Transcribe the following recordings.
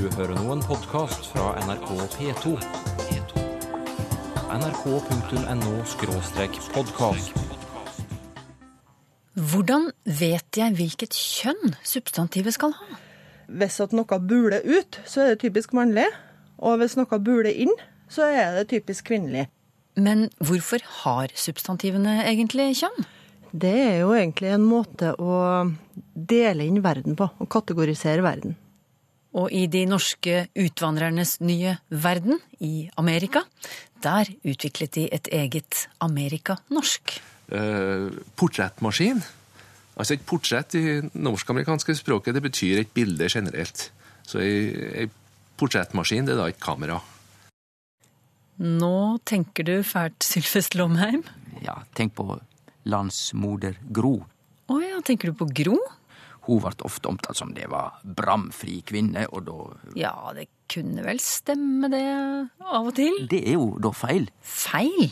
Du hører nå en podkast fra NRK P2. nrk.no podkast. Hvordan vet jeg hvilket kjønn substantivet skal ha? Hvis at noe buler ut, så er det typisk mannlig. Og hvis noe buler inn, så er det typisk kvinnelig. Men hvorfor har substantivene egentlig kjønn? Det er jo egentlig en måte å dele inn verden på, å kategorisere verden. Og i de norske utvandrernes nye verden, i Amerika, der utviklet de et eget Amerika-norsk. Eh, portrettmaskin. Altså Et portrett i norsk-amerikanske språket det betyr et bilde generelt. Så ei, portrettmaskin det er da et kamera. Nå tenker du fælt, Sylfest Lomheim. Ja, tenk på landsmoder Gro. Å ja, tenker du på Gro? Hun ble ofte omtalt som det var bramfri kvinne, og da Ja, det kunne vel stemme det av og til. Det er jo da feil. Feil?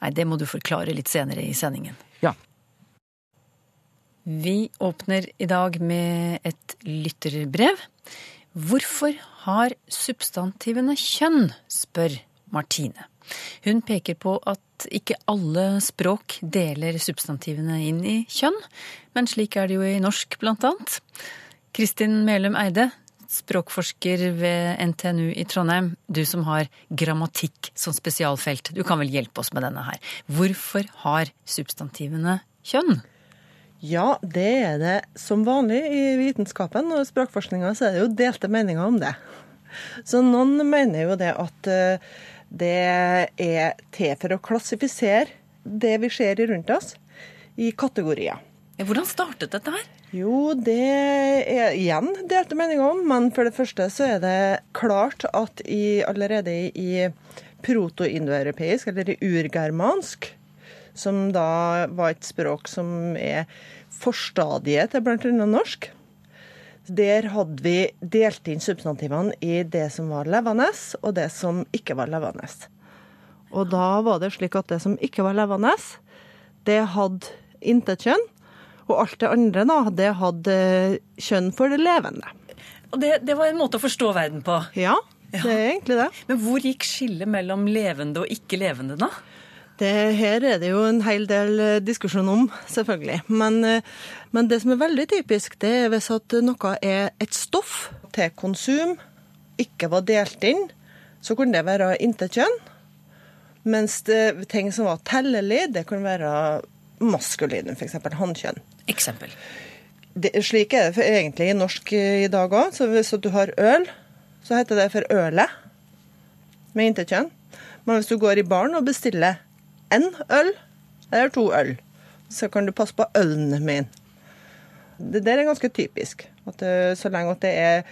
Nei, det må du forklare litt senere i sendingen. Ja. Vi åpner i dag med et lytterbrev. Hvorfor har substantivene kjønn, spør Martine. Hun peker på at ikke alle språk deler substantivene inn i kjønn, men slik er det jo i norsk, blant annet. Kristin Melum Eide, språkforsker ved NTNU i Trondheim, du som har grammatikk som spesialfelt, du kan vel hjelpe oss med denne her. Hvorfor har substantivene kjønn? Ja, det er det som vanlig i vitenskapen og språkforskninga, så er det jo delte meninger om det. Så noen mener jo det at eh, det er til for å klassifisere det vi ser rundt oss, i kategorier. Hvordan startet dette her? Jo, det er igjen delte meninger om, men for det første så er det klart at i, allerede i protoindoeuropeisk, eller i urgermansk, som da var et språk som er forstadiet til bl.a. norsk, der hadde vi delt inn substantivene i det som var levende, og det som ikke var levende. Og da var det slik at det som ikke var levende, det hadde intet kjønn. Og alt det andre, da, det hadde kjønn for det levende. Og det, det var en måte å forstå verden på. Ja, det er egentlig det. Men hvor gikk skillet mellom levende og ikke levende, da? Det her er det jo en hel del eh, diskusjon om, selvfølgelig. Men, eh, men det som er veldig typisk, det er hvis at noe er et stoff til konsum, ikke var delt inn, så kunne det være intet kjønn. Mens det, ting som var tellelig, det kunne være maskuline, f.eks. hannkjønn. Eksempel. Det, slik er det egentlig i norsk i dag òg. Så hvis du har øl, så heter det for ølet, med intet kjønn. Men hvis du går i baren og bestiller én øl eller to øl, så kan du passe på ølen min. Det der er ganske typisk. At så lenge at det er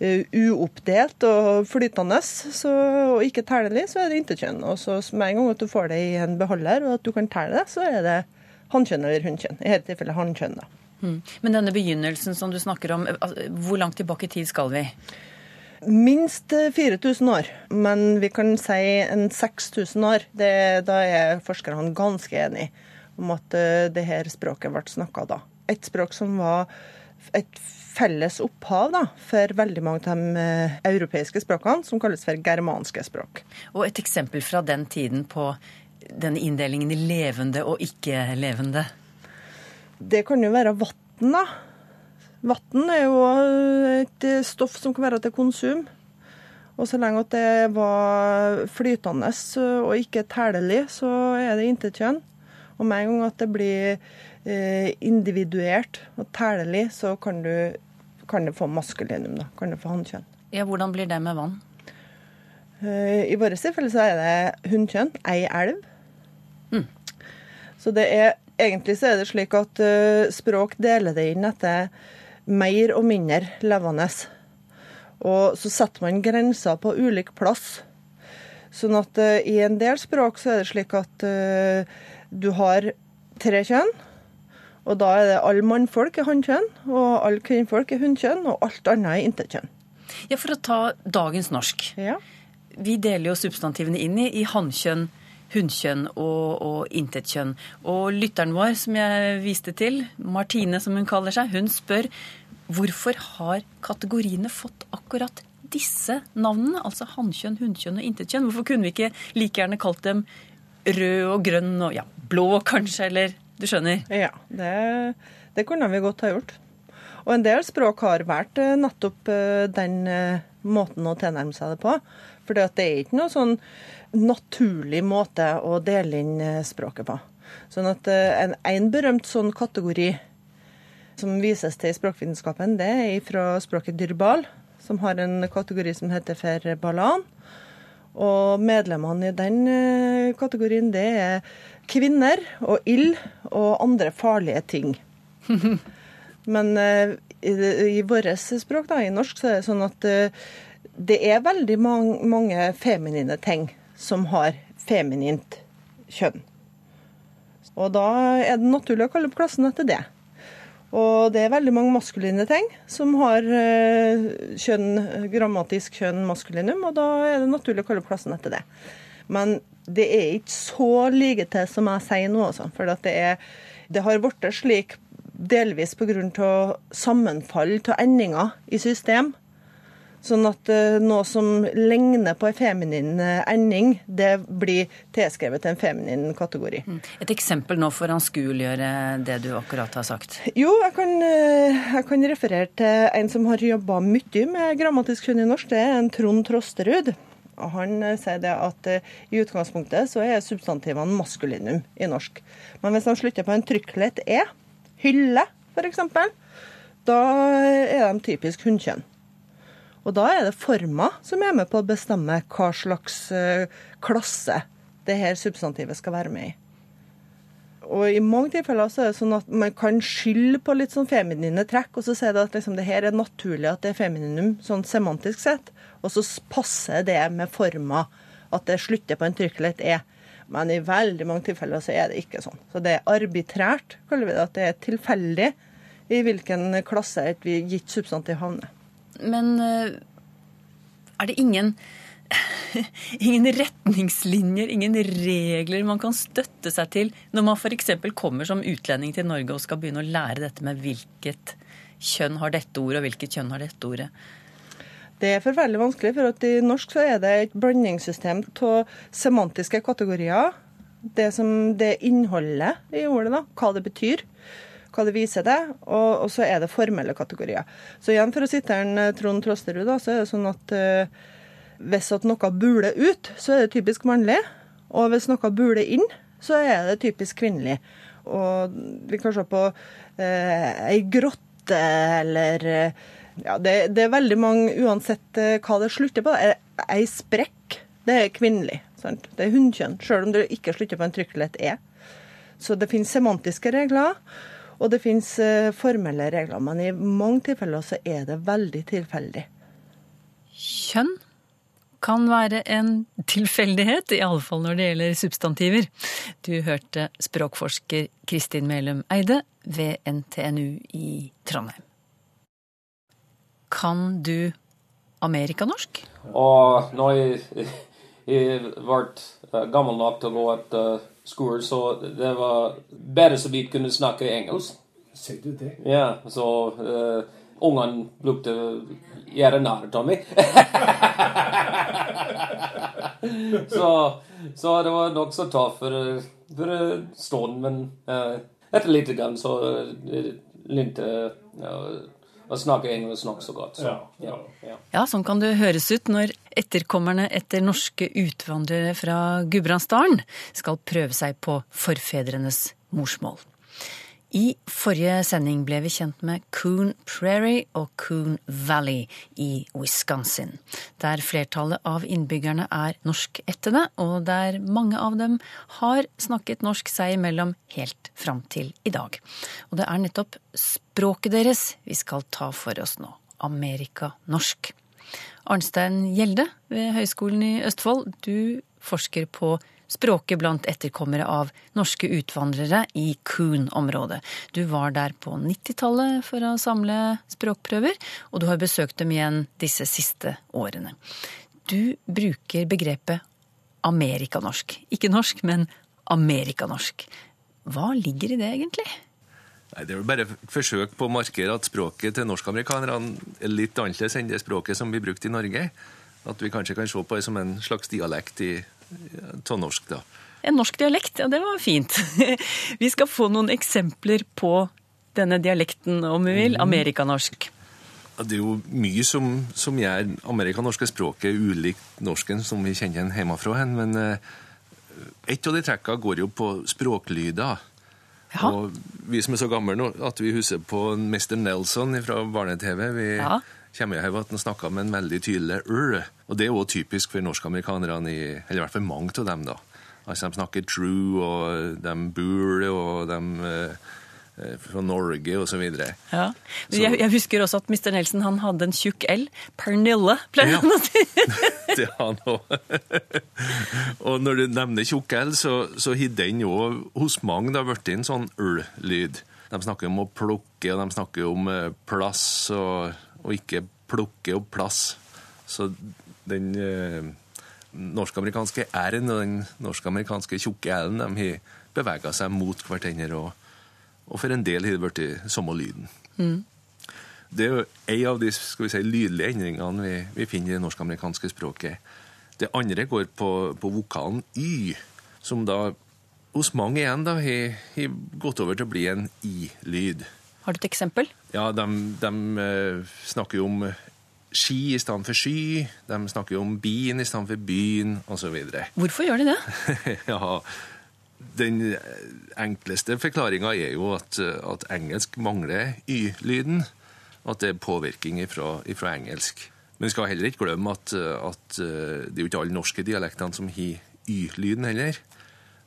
uh, uoppdelt og flytende så, og ikke tellelig, så er det intetkjønn. Og så med en gang at du får det i en beholder, og at du kan telle det, så er det hannkjønn eller hunnkjønn. I dette tilfellet hannkjønn, da. Mm. Men denne begynnelsen som du snakker om, hvor langt tilbake i tid skal vi? Minst 4000 år, men vi kan si en 6000 år. Det, da er forskerne ganske enige om at det her språket ble snakka da. Et språk som var et felles opphav da, for veldig mange av de europeiske språkene, som kalles for germanske språk. Og et eksempel fra den tiden på denne inndelingen i levende og ikke-levende? Det kan jo være vann, da. Vann er jo et stoff som kan være til konsum. Og så lenge at det var flytende og ikke tælelig, så er det intet kjønn. Og med en gang at det blir individuert og tælelig, så kan du, kan det få maskulinum. da, kan du få hannkjønn. Ja, Hvordan blir det med vann? I vårt tilfelle så er det hunnkjønn, ei elv. Mm. Så det er egentlig så er det slik at språk deler det inn etter mer og mindre levende. Og så setter man grenser på ulik plass. Sånn at uh, i en del språk så er det slik at uh, du har tre kjønn. Og da er det alle mannfolk er hannkjønn, og alle kvinnfolk er hunnkjønn, og alt annet er intetkjønn. Ja, For å ta dagens norsk. Ja. Vi deler jo substantivene inn i, i hannkjønn, hunnkjønn og, og intetkjønn. Og lytteren vår, som jeg viste til, Martine som hun kaller seg, hun spør hvorfor har kategoriene fått akkurat disse navnene, altså hannkjønn, hunnkjønn og intetkjønn? Hvorfor kunne vi ikke like gjerne kalt dem rød og grønn og ja, blå kanskje, eller du skjønner? Ja, det, det kunne vi godt ha gjort. Og en del språk har valgt eh, nettopp eh, den eh, måten å tilnærme seg det på. For det er ikke noe sånn naturlig måte å dele inn språket på. Sånn at en, en berømt sånn kategori som vises til i språkvitenskapen, det er fra språket dyrbal, som har en kategori som heter for balan. Og medlemmene i den kategorien, det er kvinner og ild og andre farlige ting. Men i, i vårt språk, da, i norsk, så er det sånn at det er veldig mange, mange feminine ting som har feminint kjønn. Og da er det naturlig å kalle opp klassen etter det. Og det er veldig mange maskuline ting som har uh, kjønn, grammatisk kjønn maskulinum, og da er det naturlig å kalle opp klassen etter det. Men det er ikke så like til som jeg sier nå, altså. For det, er, det har blitt slik delvis pga. sammenfall av endinger i system. Sånn at uh, noe som ligner på en feminin eh, ending, det blir tilskrevet til en feminin kategori. Mm. Et eksempel nå for å anskueliggjøre det du akkurat har sagt? Jo, jeg kan, jeg kan referere til en som har jobba mye med grammatisk kjønn i norsk. Det er en Trond Trosterud. Og han sier det at i utgangspunktet så er substantivene maskulinum i norsk. Men hvis de slutter på en trykklett e, hylle, f.eks., da er de typisk hunnkjønn. Og da er det forma som er med på å bestemme hva slags eh, klasse det her substantivet skal være med i. Og i mange tilfeller så er det sånn at man kan skylde på litt sånn feminine trekk, og så sier det at liksom, det her er naturlig at det er femininum sånn semantisk sett, og så passer det med forma at det slutter på en trykkelett E. Men i veldig mange tilfeller så er det ikke sånn. Så det er arbitrært, kaller vi det. At det er tilfeldig i hvilken klasse et gitt substantiv havner. Men eh, er det ingen ingen retningslinjer, ingen regler man kan støtte seg til når man f.eks. kommer som utlending til Norge og skal begynne å lære dette med hvilket kjønn har dette ordet, og hvilket kjønn har dette ordet? Det er forferdelig vanskelig, for i norsk så er det et blandingssystem av semantiske kategorier. Det som det innholdet i ordet, da, hva det betyr, hva det viser det, og, og så er det formelle kategorier. Så igjen for å sitte her Trond Trosterud, da, så er det sånn at uh, hvis at noe buler ut, så er det typisk mannlig. Og hvis noe buler inn, så er det typisk kvinnelig. Og vi kan se på uh, ei grotte eller uh, ja, det, det, er veldig mange, uansett eh, hva det slutter på. Ei sprekk, det er kvinnelig. Sant? Det er hunnkjønn, sjøl om det ikke slutter på en trykkelett E. Så det finnes semantiske regler, og det finnes uh, formelle regler. Men i mange tilfeller så er det veldig tilfeldig. Kjønn kan være en tilfeldighet, i alle fall når det gjelder substantiver. Du hørte språkforsker Kristin Melum Eide ved NTNU i Trondheim. Kan du amerikanorsk? Og når jeg, jeg ble eh, gammel nok til å gå etter skole, så det var bare så vidt kunne snakke engelsk. Sier du det? Ja, så uh, ungene brukte gjøre narr av meg. så, så, det var nokså tøft for, for stunden, men uh, etter lite grann så uh, lynte uh, og snakker engelsk nokså godt. Så, ja, ja. ja, sånn kan det høres ut når etterkommerne etter norske utvandrere fra Gudbrandsdalen skal prøve seg på forfedrenes morsmål. I forrige sending ble vi kjent med Coon Prairie og Coon Valley i Wisconsin, der flertallet av innbyggerne er norskættede, og der mange av dem har snakket norsk seg imellom helt fram til i dag. Og det er nettopp språket deres vi skal ta for oss nå. Amerikanorsk. Arnstein Gjelde ved Høgskolen i Østfold, du forsker på språket blant etterkommere av norske utvandrere i Coon-området. Du var der på 90-tallet for å samle språkprøver, og du har besøkt dem igjen disse siste årene. Du bruker begrepet amerikanorsk. Ikke norsk, men amerikanorsk. Hva ligger i det, egentlig? Nei, Det er vel bare et forsøk på å markere at språket til norskamerikanerne er litt annerledes enn det språket som vi brukte i Norge. At vi kanskje kan se på det som en slags dialekt i- av norsk, da. En norsk dialekt, ja det var fint. Vi skal få noen eksempler på denne dialekten, om vi vil. Amerikanorsk. Det er jo mye som, som gjør amerikanorske språket ulikt norsken som vi kjenner igjen hjemmefra men eh, et av de trekka går jo på språklyder. Ja. Og vi som er så gamle nå at vi husker på Mr. Nelson fra barne-TV, vi Ja. Kommer jeg her at han snakker med en veldig tydelig r. Og det er jo typisk for norskamerikanerne, eller i hvert fall mange av dem, da. Altså, de snakker true, og de bor, og de eh, eh, fra Norge, og så videre. Ja. Jeg, jeg husker også at Mr. Nelson han hadde en tjukk L. Pernille, pleier han å si. Det har han òg. og når du nevner tjukk L, så, så har den jo hos mange da blitt en sånn øl-lyd. De snakker om å plukke, og de snakker om eh, plass, og, og ikke plukke opp plass. Så den eh, norsk-amerikanske R-en og den norsk-amerikanske tjukke L-en de har bevega seg mot hverandre, og, og for en del har det blitt samme lyden. Det er jo en av de skal vi si, lydlige endringene vi, vi finner i det norsk-amerikanske språket. Det andre går på, på vokalen Y, som da hos mange igjen da har gått over til å bli en I-lyd. Har du et eksempel? Ja, de, de eh, snakker jo om ski i stedet for sky, de snakker jo om bien i stedet for byen, osv. Hvorfor gjør de det? ja, den enkleste forklaringa er jo at, at engelsk mangler y-lyden. At det er påvirkning fra engelsk. Men vi skal heller ikke glemme at, at eh, det er jo ikke alle norske dialektene som har y-lyden heller.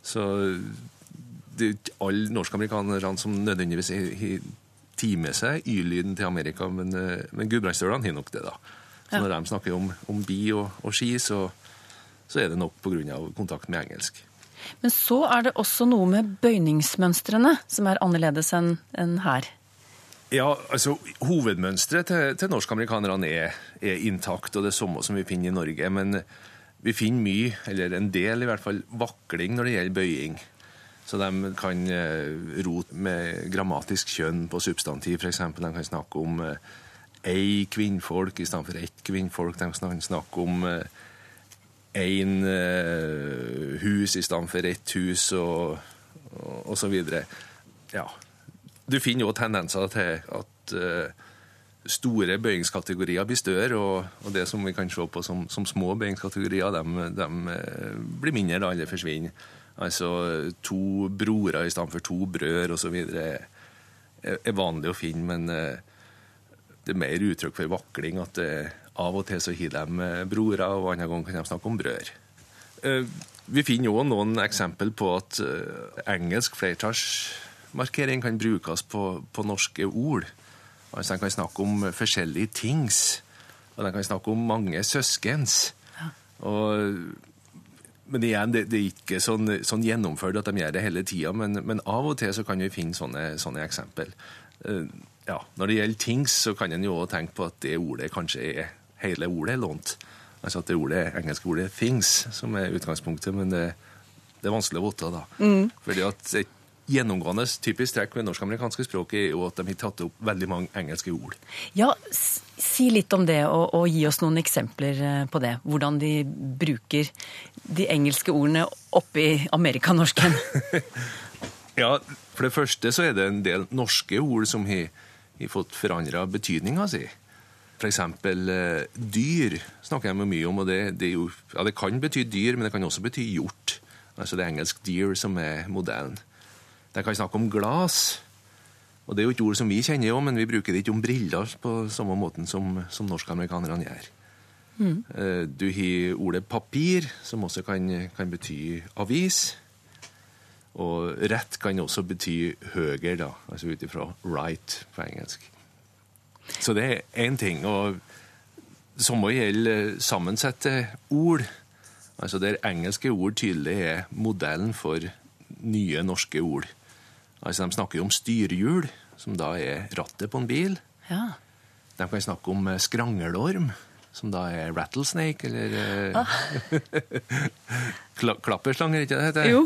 Så det er jo ikke alle norskamerikanerne som nødvendigvis har- tatt med seg y-lyden til Amerika, men, eh, men gudbrandsdølene har nok det, da. Så Ja. når de snakker om, om bi og, og ski, så, så er det nok pga. kontakt med engelsk. Men så er det også noe med bøyningsmønstrene som er annerledes enn en her. Ja, altså Hovedmønsteret til, til norskamerikanerne er, er intakt, og det er samme som vi finner i Norge. Men vi finner mye, eller en del i hvert fall, vakling når det gjelder bøying. Så de kan eh, rote med grammatisk kjønn på substantiv, f.eks. De kan snakke om eh, ei kvinnfolk i stedet for ett kvinnfolk. De kan snakke om én eh, hus i stedet for ett hus, og, og, og så videre. Ja. Du finner jo tendenser til at store bøyingskategorier blir større, og, og det som vi kan se på som, som små bøyingskategorier, de, blir mindre da, eller forsvinner. Altså to brorer i stedet for to brødre osv. Er, vanlig å finne, men eh, det er mer uttrykk for vakling at eh, av og til så har de eh, brorer, og andre ganger kan de snakke om brødre. Vi finner òg noen eksempel på at engelsk flertallsmarkering kan brukes på, på norske ord. Altså De kan snakke om forskjellige tings, og de kan snakke om mange søskens. Og, men igjen, det, det er ikke sånn, sånn gjennomført at de gjør det hele tida, men, men av og til så kan vi finne sånne, sånne eksempel. Eh, ja, når det gjelder tings, så kan en jo også tenke på at det ordet kanskje er hele ordet er lånt. Altså at det ordet, engelske ordet 'things' som er utgangspunktet, men det, det er vanskelig å vite da. Fordi at et gjennomgående typisk trekk ved norsk-amerikanske språket er jo at de har tatt opp veldig mange engelske ord. Ja, si litt om det, og, og gi oss noen eksempler eh, på det. Hvordan de bruker de engelske ordene oppi amerikanorsken. Ja, for det første så er det en del norske ord som har, har fått forandra betydninga si. Eksempel eh, dyr snakker jeg mye om, og det, det, jo, ja, det kan bety dyr, men det kan også bety hjort. Altså det er engelsk deer som er modellen. De kan snakke om glass, og det er jo et ord som vi kjenner jo, men vi bruker det ikke om briller på samme måten som, som norsk-amerikanerne gjør. Mm. Du har ordet papir, som også kan, kan bety avis. Og rett kan også bety høger, da, altså ut ifra right på engelsk. Så det er én ting. Og samme gjelder sammensette ord. Altså der engelske ord tydelig er modellen for nye norske ord. Altså De snakker jo om styrhjul, som da er rattet på en bil. Ja. De kan snakke om eh, skrangelorm, som da er rattlesnake, eller ah. Klapperslanger, er ikke det det heter? Jo.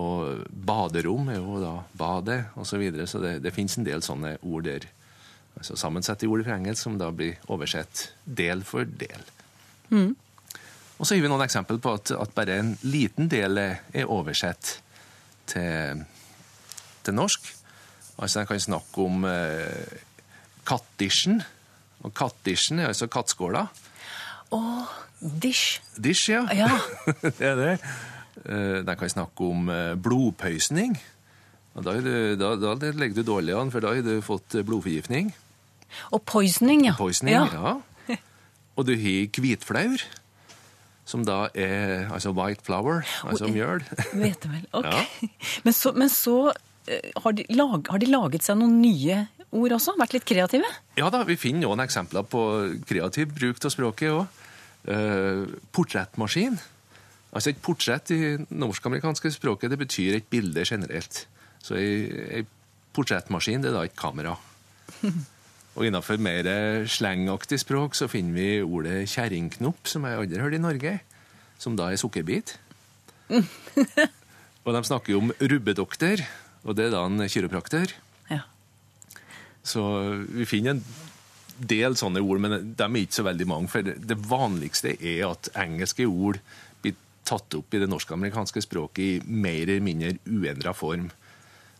Og baderom er jo da badet, osv. Så, videre. så det, det fins en del sånne ord der. Altså sammensatte ord fra engelsk som da blir oversett del for del. Og så gir vi noen eksempler på at, at bare en liten del er oversett til, til norsk. Altså En kan snakke om eh, kattdisjen. Og kattdisjen er altså kattskåla. Dish. Dish, ja. Ja. det er det. Eh, Den kan snakke om eh, blodpøysning. Og da, du, da, da legger du dårlig an, for da har du fått eh, blodforgiftning. Og poisoning, ja. Poisoning, ja. ja. Og du har hvitflaur, som da er altså white flower, altså mjøl. Vet du vel. Ok. Ja. Men så, men så har, de lag, har de laget seg noen nye ord også? Vært litt kreative? Ja da, vi finner noen eksempler på kreativ bruk av språket òg. portrettmaskin. Altså Et portrett i norsk-amerikanske språket det betyr et bilde generelt. Så ei, ei portrettmaskin det er da et kamera. Og innenfor mer slengaktig språk så finner vi ordet kjerringknopp, som jeg aldri har hørt i Norge, som da er sukkerbit. og de snakker jo om rubbedoktor, og det er da en kiropraktor. Ja. Så vi finner en del sånne ord, men de er ikke så veldig mange. For det vanligste er at engelske ord blir tatt opp i det norsk-amerikanske språket i mer eller mindre uendra form.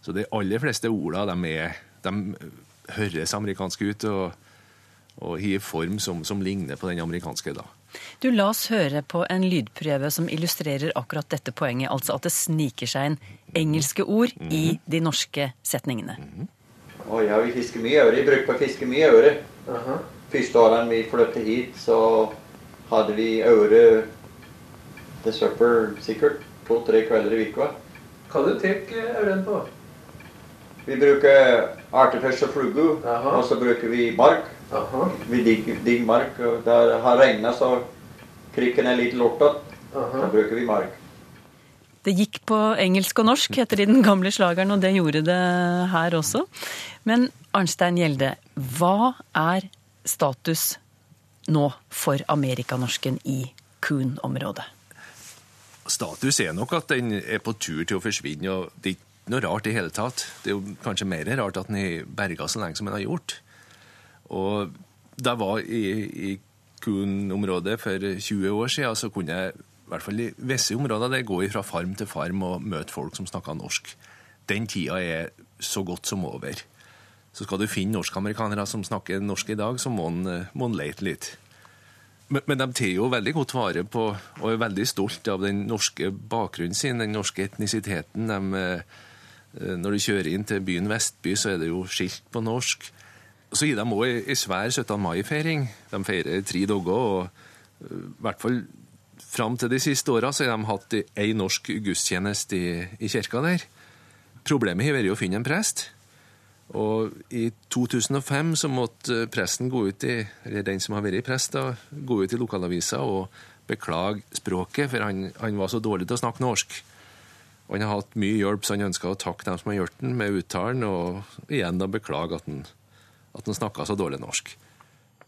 Så de aller fleste orda de er, de høres amerikanske ut og, og har form som, som ligner på den amerikanske. da. Du La oss høre på en lydprøve som illustrerer akkurat dette poenget. Altså at det sniker seg inn engelske ord i de norske setningene. Oi, ja, vi fisker mye øre. Jeg bruker å fiske mye øre. Første årene vi flyttet hit, så hadde vi øre til supper sikkert to-tre kvelder i uka. Hva du tar øren på? Vi bruker artifish og flugu, og så bruker vi mark. Aha, Vi digger digg mark, der det har regnet så krikken er litt lortet. Så bruker vi mark. Det gikk på engelsk og norsk, heter det i den gamle slageren, og det gjorde det her også. Men Arnstein Gjelde, hva er status nå for amerikanorsken i Kuhn-området? Status er nok at den er på tur til å forsvinne, og det er ikke noe rart i hele tatt. Det er jo kanskje mer rart at den har berga så lenge som den har gjort. Og da jeg var i, i Kun-området for 20 år siden, så kunne jeg i hvert fall i visse områder det gå fra farm til farm og møte folk som snakka norsk. Den tida er så godt som over. Så skal du finne norskamerikanere som snakker norsk i dag, så må en må lete litt. Men, de tar jo veldig godt vare på, og er veldig stolt av den norske bakgrunnen sin, den norske etnisiteten. De, når du kjører inn til byen Vestby, så er det jo skilt på norsk. Så gir de òg ei svær 17. mai-feiring. De feirer tre dager, og eh, i hvert fall fram til de siste åra har de hatt ei norsk gudstjeneste i, i kirka der. Problemet har vært å finne en prest. Og i 2005 så måtte presten gå ut i, eller den som har vært prest, da, gå ut i lokalavisa og beklage språket, for han, han var så dårlig til å snakke norsk. Og han har hatt mye hjelp, så han ønska å takke dem som har hjulpet ham med uttalen, og igjen da beklage at han, at han snakka så dårlig norsk.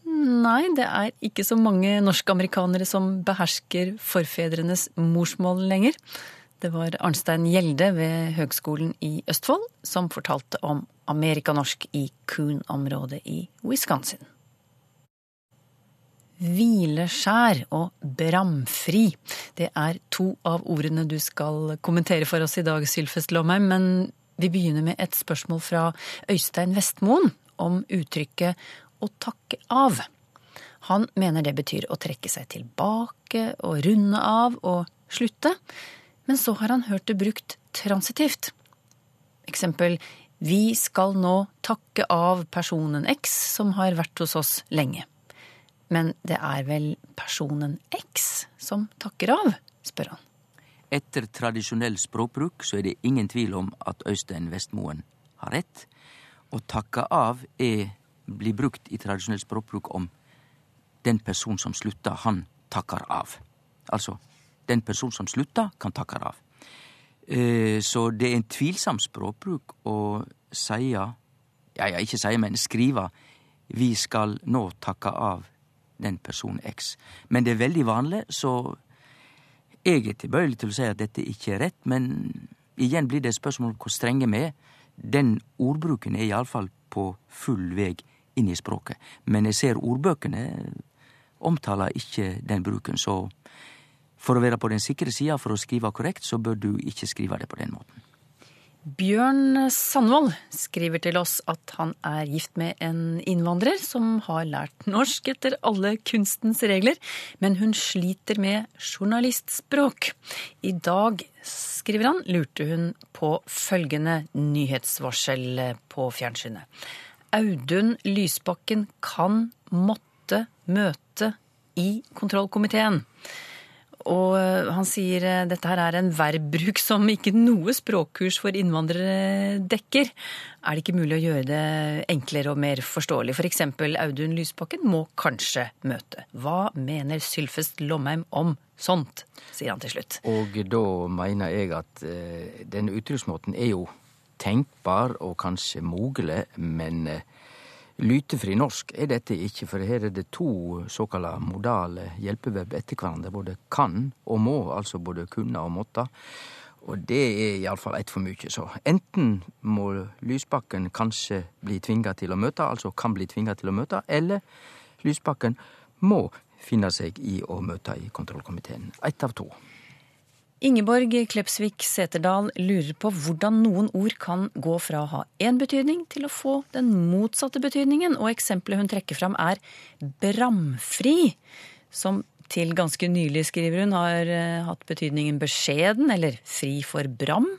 Nei, det er ikke så mange norskamerikanere som behersker forfedrenes morsmål lenger. Det var Arnstein Gjelde ved Høgskolen i Østfold som fortalte om amerikanorsk i Coon-området i Wisconsin. Hvileskjær og bramfri. Det er to av ordene du skal kommentere for oss i dag, Sylfest Lomheim. Men vi begynner med et spørsmål fra Øystein Vestmoen om uttrykket å takke av. Han mener det betyr å trekke seg tilbake og runde av og slutte. Men så har han hørt det brukt transitivt. Eksempel Vi skal nå takke av personen X som har vært hos oss lenge. Men det er vel personen X som takker av, spør han. Etter tradisjonell språkbruk så er det ingen tvil om at Øystein Vestmoen har rett. Å takke av er, blir brukt i tradisjonell språkbruk om den person som slutta, han takkar av. Altså, den person som slutta, kan takkar av. Eh, Så det er en tvilsam språkbruk å seia, ja, ja, ikke seia, men skrive vi skal nå takke av den person X. Men det er veldig vanlig, så jeg er tilbøyelig til å si at dette ikke er rett, men igjen blir det et spørsmål hvor strenge vi er. Den ordbruken er iallfall på full veg inn i språket. Men jeg ser ordbøkene omtaler ikke den bruken, så for å være på den sikre sida for å skrive korrekt, så bør du ikke skrive det på den måten. Bjørn Sandvold skriver til oss at han er gift med en innvandrer som har lært norsk etter alle kunstens regler, men hun sliter med journalistspråk. I dag, skriver han, lurte hun på følgende nyhetsvarsel på fjernsynet. Audun Lysbakken kan måtte møte i kontrollkomiteen. Og eh, han sier eh, dette her er en verbbruk som ikke noe språkkurs for innvandrere dekker. Er det ikke mulig å gjøre det enklere og mer forståelig? F.eks. For Audun Lysbakken må kanskje møte. Hva mener Sylfest Lomheim om sånt, sier han til slutt. Og da mener jeg at uh, denne uttrykksmåten er jo tenkbar og kanskje mulig, men Lytefri norsk er dette ikke, for her er det to såkalla modale hjelpeverb etter hverandre. Både kan og må, altså både kunne og måtte. Og det er iallfall ett for mye, så enten må Lysbakken kanskje bli tvinga til å møte, altså kan bli tvinga til å møte, eller Lysbakken må finne seg i å møte i kontrollkomiteen. Ett av to. Ingeborg Klepsvik Seterdal lurer på hvordan noen ord kan gå fra å ha én betydning til å få den motsatte betydningen, og eksempelet hun trekker fram er bramfri, som til ganske nylig, skriver hun, har uh, hatt betydningen beskjeden eller fri for bram,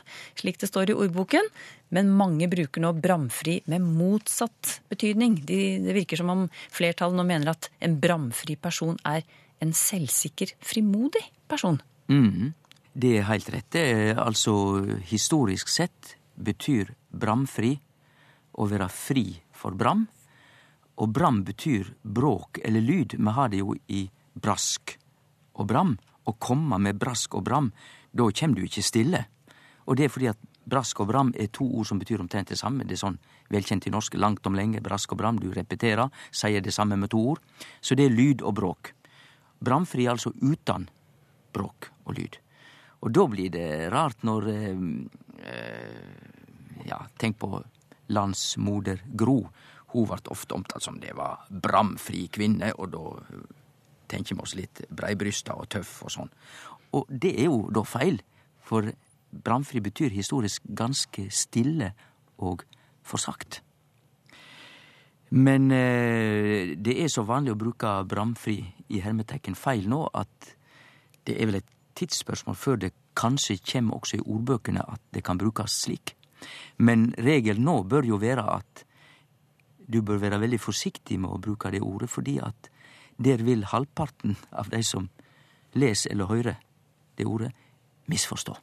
slik det står i ordboken. Men mange bruker nå bramfri med motsatt betydning. De, det virker som om flertallet nå mener at en bramfri person er en selvsikker, frimodig person. Mm. Det er heilt rett. Det er altså historisk sett betyr bramfri å være fri for bram. Og bram betyr bråk eller lyd. Vi har det jo i brask og bram. Å komme med brask og bram, da kjem du ikkje stille. Og det er fordi at brask og bram er to ord som betyr omtrent det samme. Det er sånn velkjent i norsk langt om lenge. Brask og bram, du repeterer, sier det samme med to ord. Så det er lyd og bråk. Bramfri altså utan bråk og lyd. Og da blir det rart når eh, Ja, tenk på landsmoder Gro. Hun vart ofte omtalt som det var bramfri kvinne, og da tenker vi oss litt breibrysta og tøff og sånn. Og det er jo da feil, for bramfri betyr historisk ganske stille og forsagt. Men eh, det er så vanlig å bruke bramfri i hermetekken feil nå at det er vel et tidsspørsmål før det kanskje kjem også i ordbøkene at det kan brukes slik. Men regelen nå bør jo være at du bør være veldig forsiktig med å bruke det ordet, fordi at der vil halvparten av de som leser eller hører det ordet, misforstå.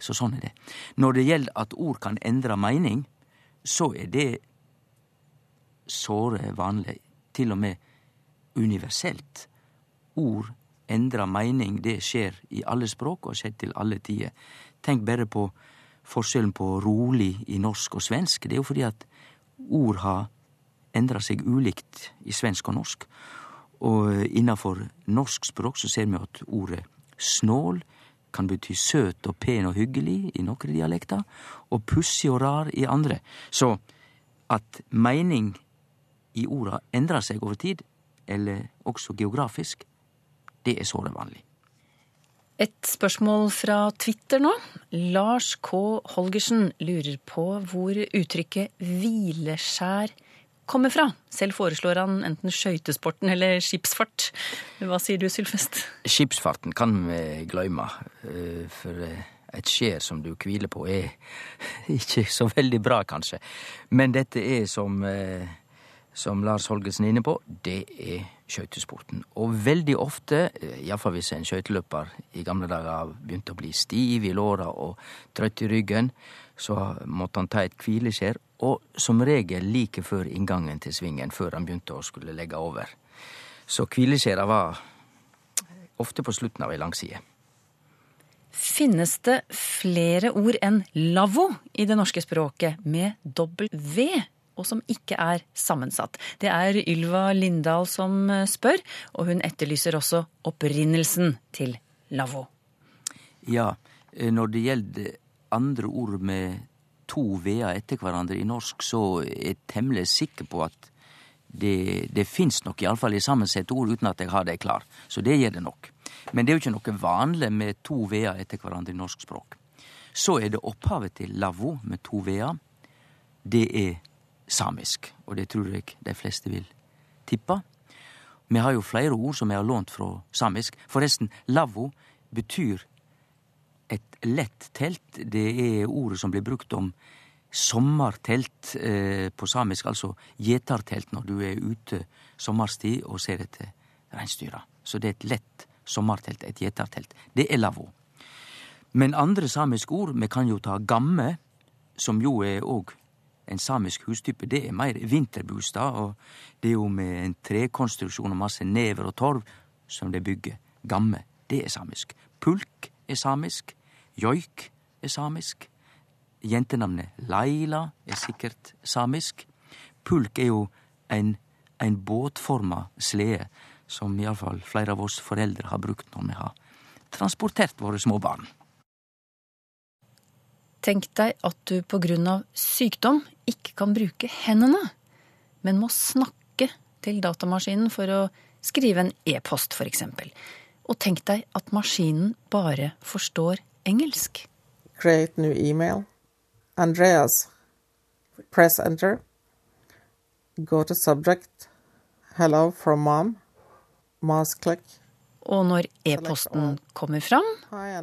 Så sånn er det. Når det gjelder at ord kan endre mening, så er det såre vanlig, til og med universelt. Ord endra meining, det skjer i alle språk og har skjedd til alle tider. Tenk bare på forskjellen på rolig i norsk og svensk. Det er jo fordi at ord har endra seg ulikt i svensk og norsk. Og innafor norsk språk så ser vi at ordet snål kan bety søt og pen og hyggelig i nokre dialekter, og pussig og rar i andre. Så at meining i orda endrar seg over tid, eller også geografisk, det er såre vanlig. Et spørsmål fra Twitter nå. Lars K. Holgersen lurer på hvor uttrykket hvileskjær kommer fra. Selv foreslår han enten skøytesporten eller skipsfart. Hva sier du, Sylfest? Skipsfarten kan vi gløyme, eh, for eh, et skjær som du hviler på er ikke så veldig bra, kanskje. Men dette er som, eh, som Lars Holgersen er inne på, det er skøytesporten. Og veldig ofte, eh, iallfall hvis en skøyteløper i gamle dager begynte å bli stiv i låra og trøtt i ryggen, så måtte han ta et hvileskjær, og som regel like før inngangen til svingen, før han begynte å skulle legge over. Så hvileskjæra var ofte på slutten av ei langside. Finnes det flere ord enn lavvo i det norske språket med dobbel V og som ikke er sammensatt. Det er Ylva Lindahl som eh, spør, og hun etterlyser også opprinnelsen til lavvo. Ja, eh, når det gjelder andre ord med to v-er etter hverandre i norsk, så er jeg temmelig sikker på at det, det fins nok iallfall i sammensette ord uten at jeg har det klar. Så det gjør det nok. Men det er jo ikke noe vanlig med to v-er etter hverandre i norsk språk. Så er det opphavet til lavvo med to v-er. Det er samisk, og det tror jeg de fleste vil tippe. Vi har jo flere ord som vi har lånt fra samisk. Forresten, lavvo betyr et lett telt. Det er ordet som blir brukt om sommertelt eh, på samisk, altså gjetartelt, når du er ute sommerstid og ser etter reinsdyra. Så det er et lett sommertelt, et gjetartelt. Det er lavvo. Men andre samiske ord, vi kan jo ta gamme, som jo er òg en samisk hustype, det er mer vinterbostad, og det er jo med en trekonstruksjon og masse never og torv som det bygger. Gamme, det er samisk. Pulk er samisk. Joik er samisk. Jentenavnet Laila er sikkert samisk. Pulk er jo en, en båtforma slede som iallfall flere av oss foreldre har brukt når vi har transportert våre små barn. Tenk deg at du på grunn av sykdom ikke kan bruke hendene, men må snakke til datamaskinen for å skrive en e-post, f.eks. Og tenk deg at maskinen bare forstår engelsk. Create new email. Andreas. Press enter. Go to subject. Hello from mom. Mouse click. Og når e-posten kommer fram, Hi,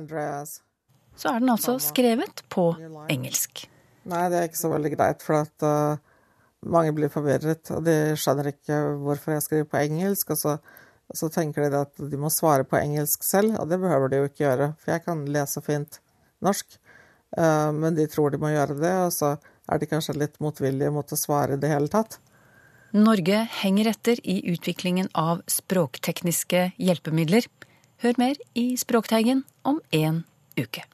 så er den altså skrevet på engelsk. Nei, det er ikke så veldig greit, for at uh, mange blir forvirret, og de skjønner ikke hvorfor jeg skriver på engelsk, og så, så tenker de at de må svare på engelsk selv, og det behøver de jo ikke gjøre, for jeg kan lese fint norsk, uh, men de tror de må gjøre det, og så er de kanskje litt motvillige mot å svare i det hele tatt. Norge henger etter i utviklingen av språktekniske hjelpemidler. Hør mer i Språkteigen om en uke.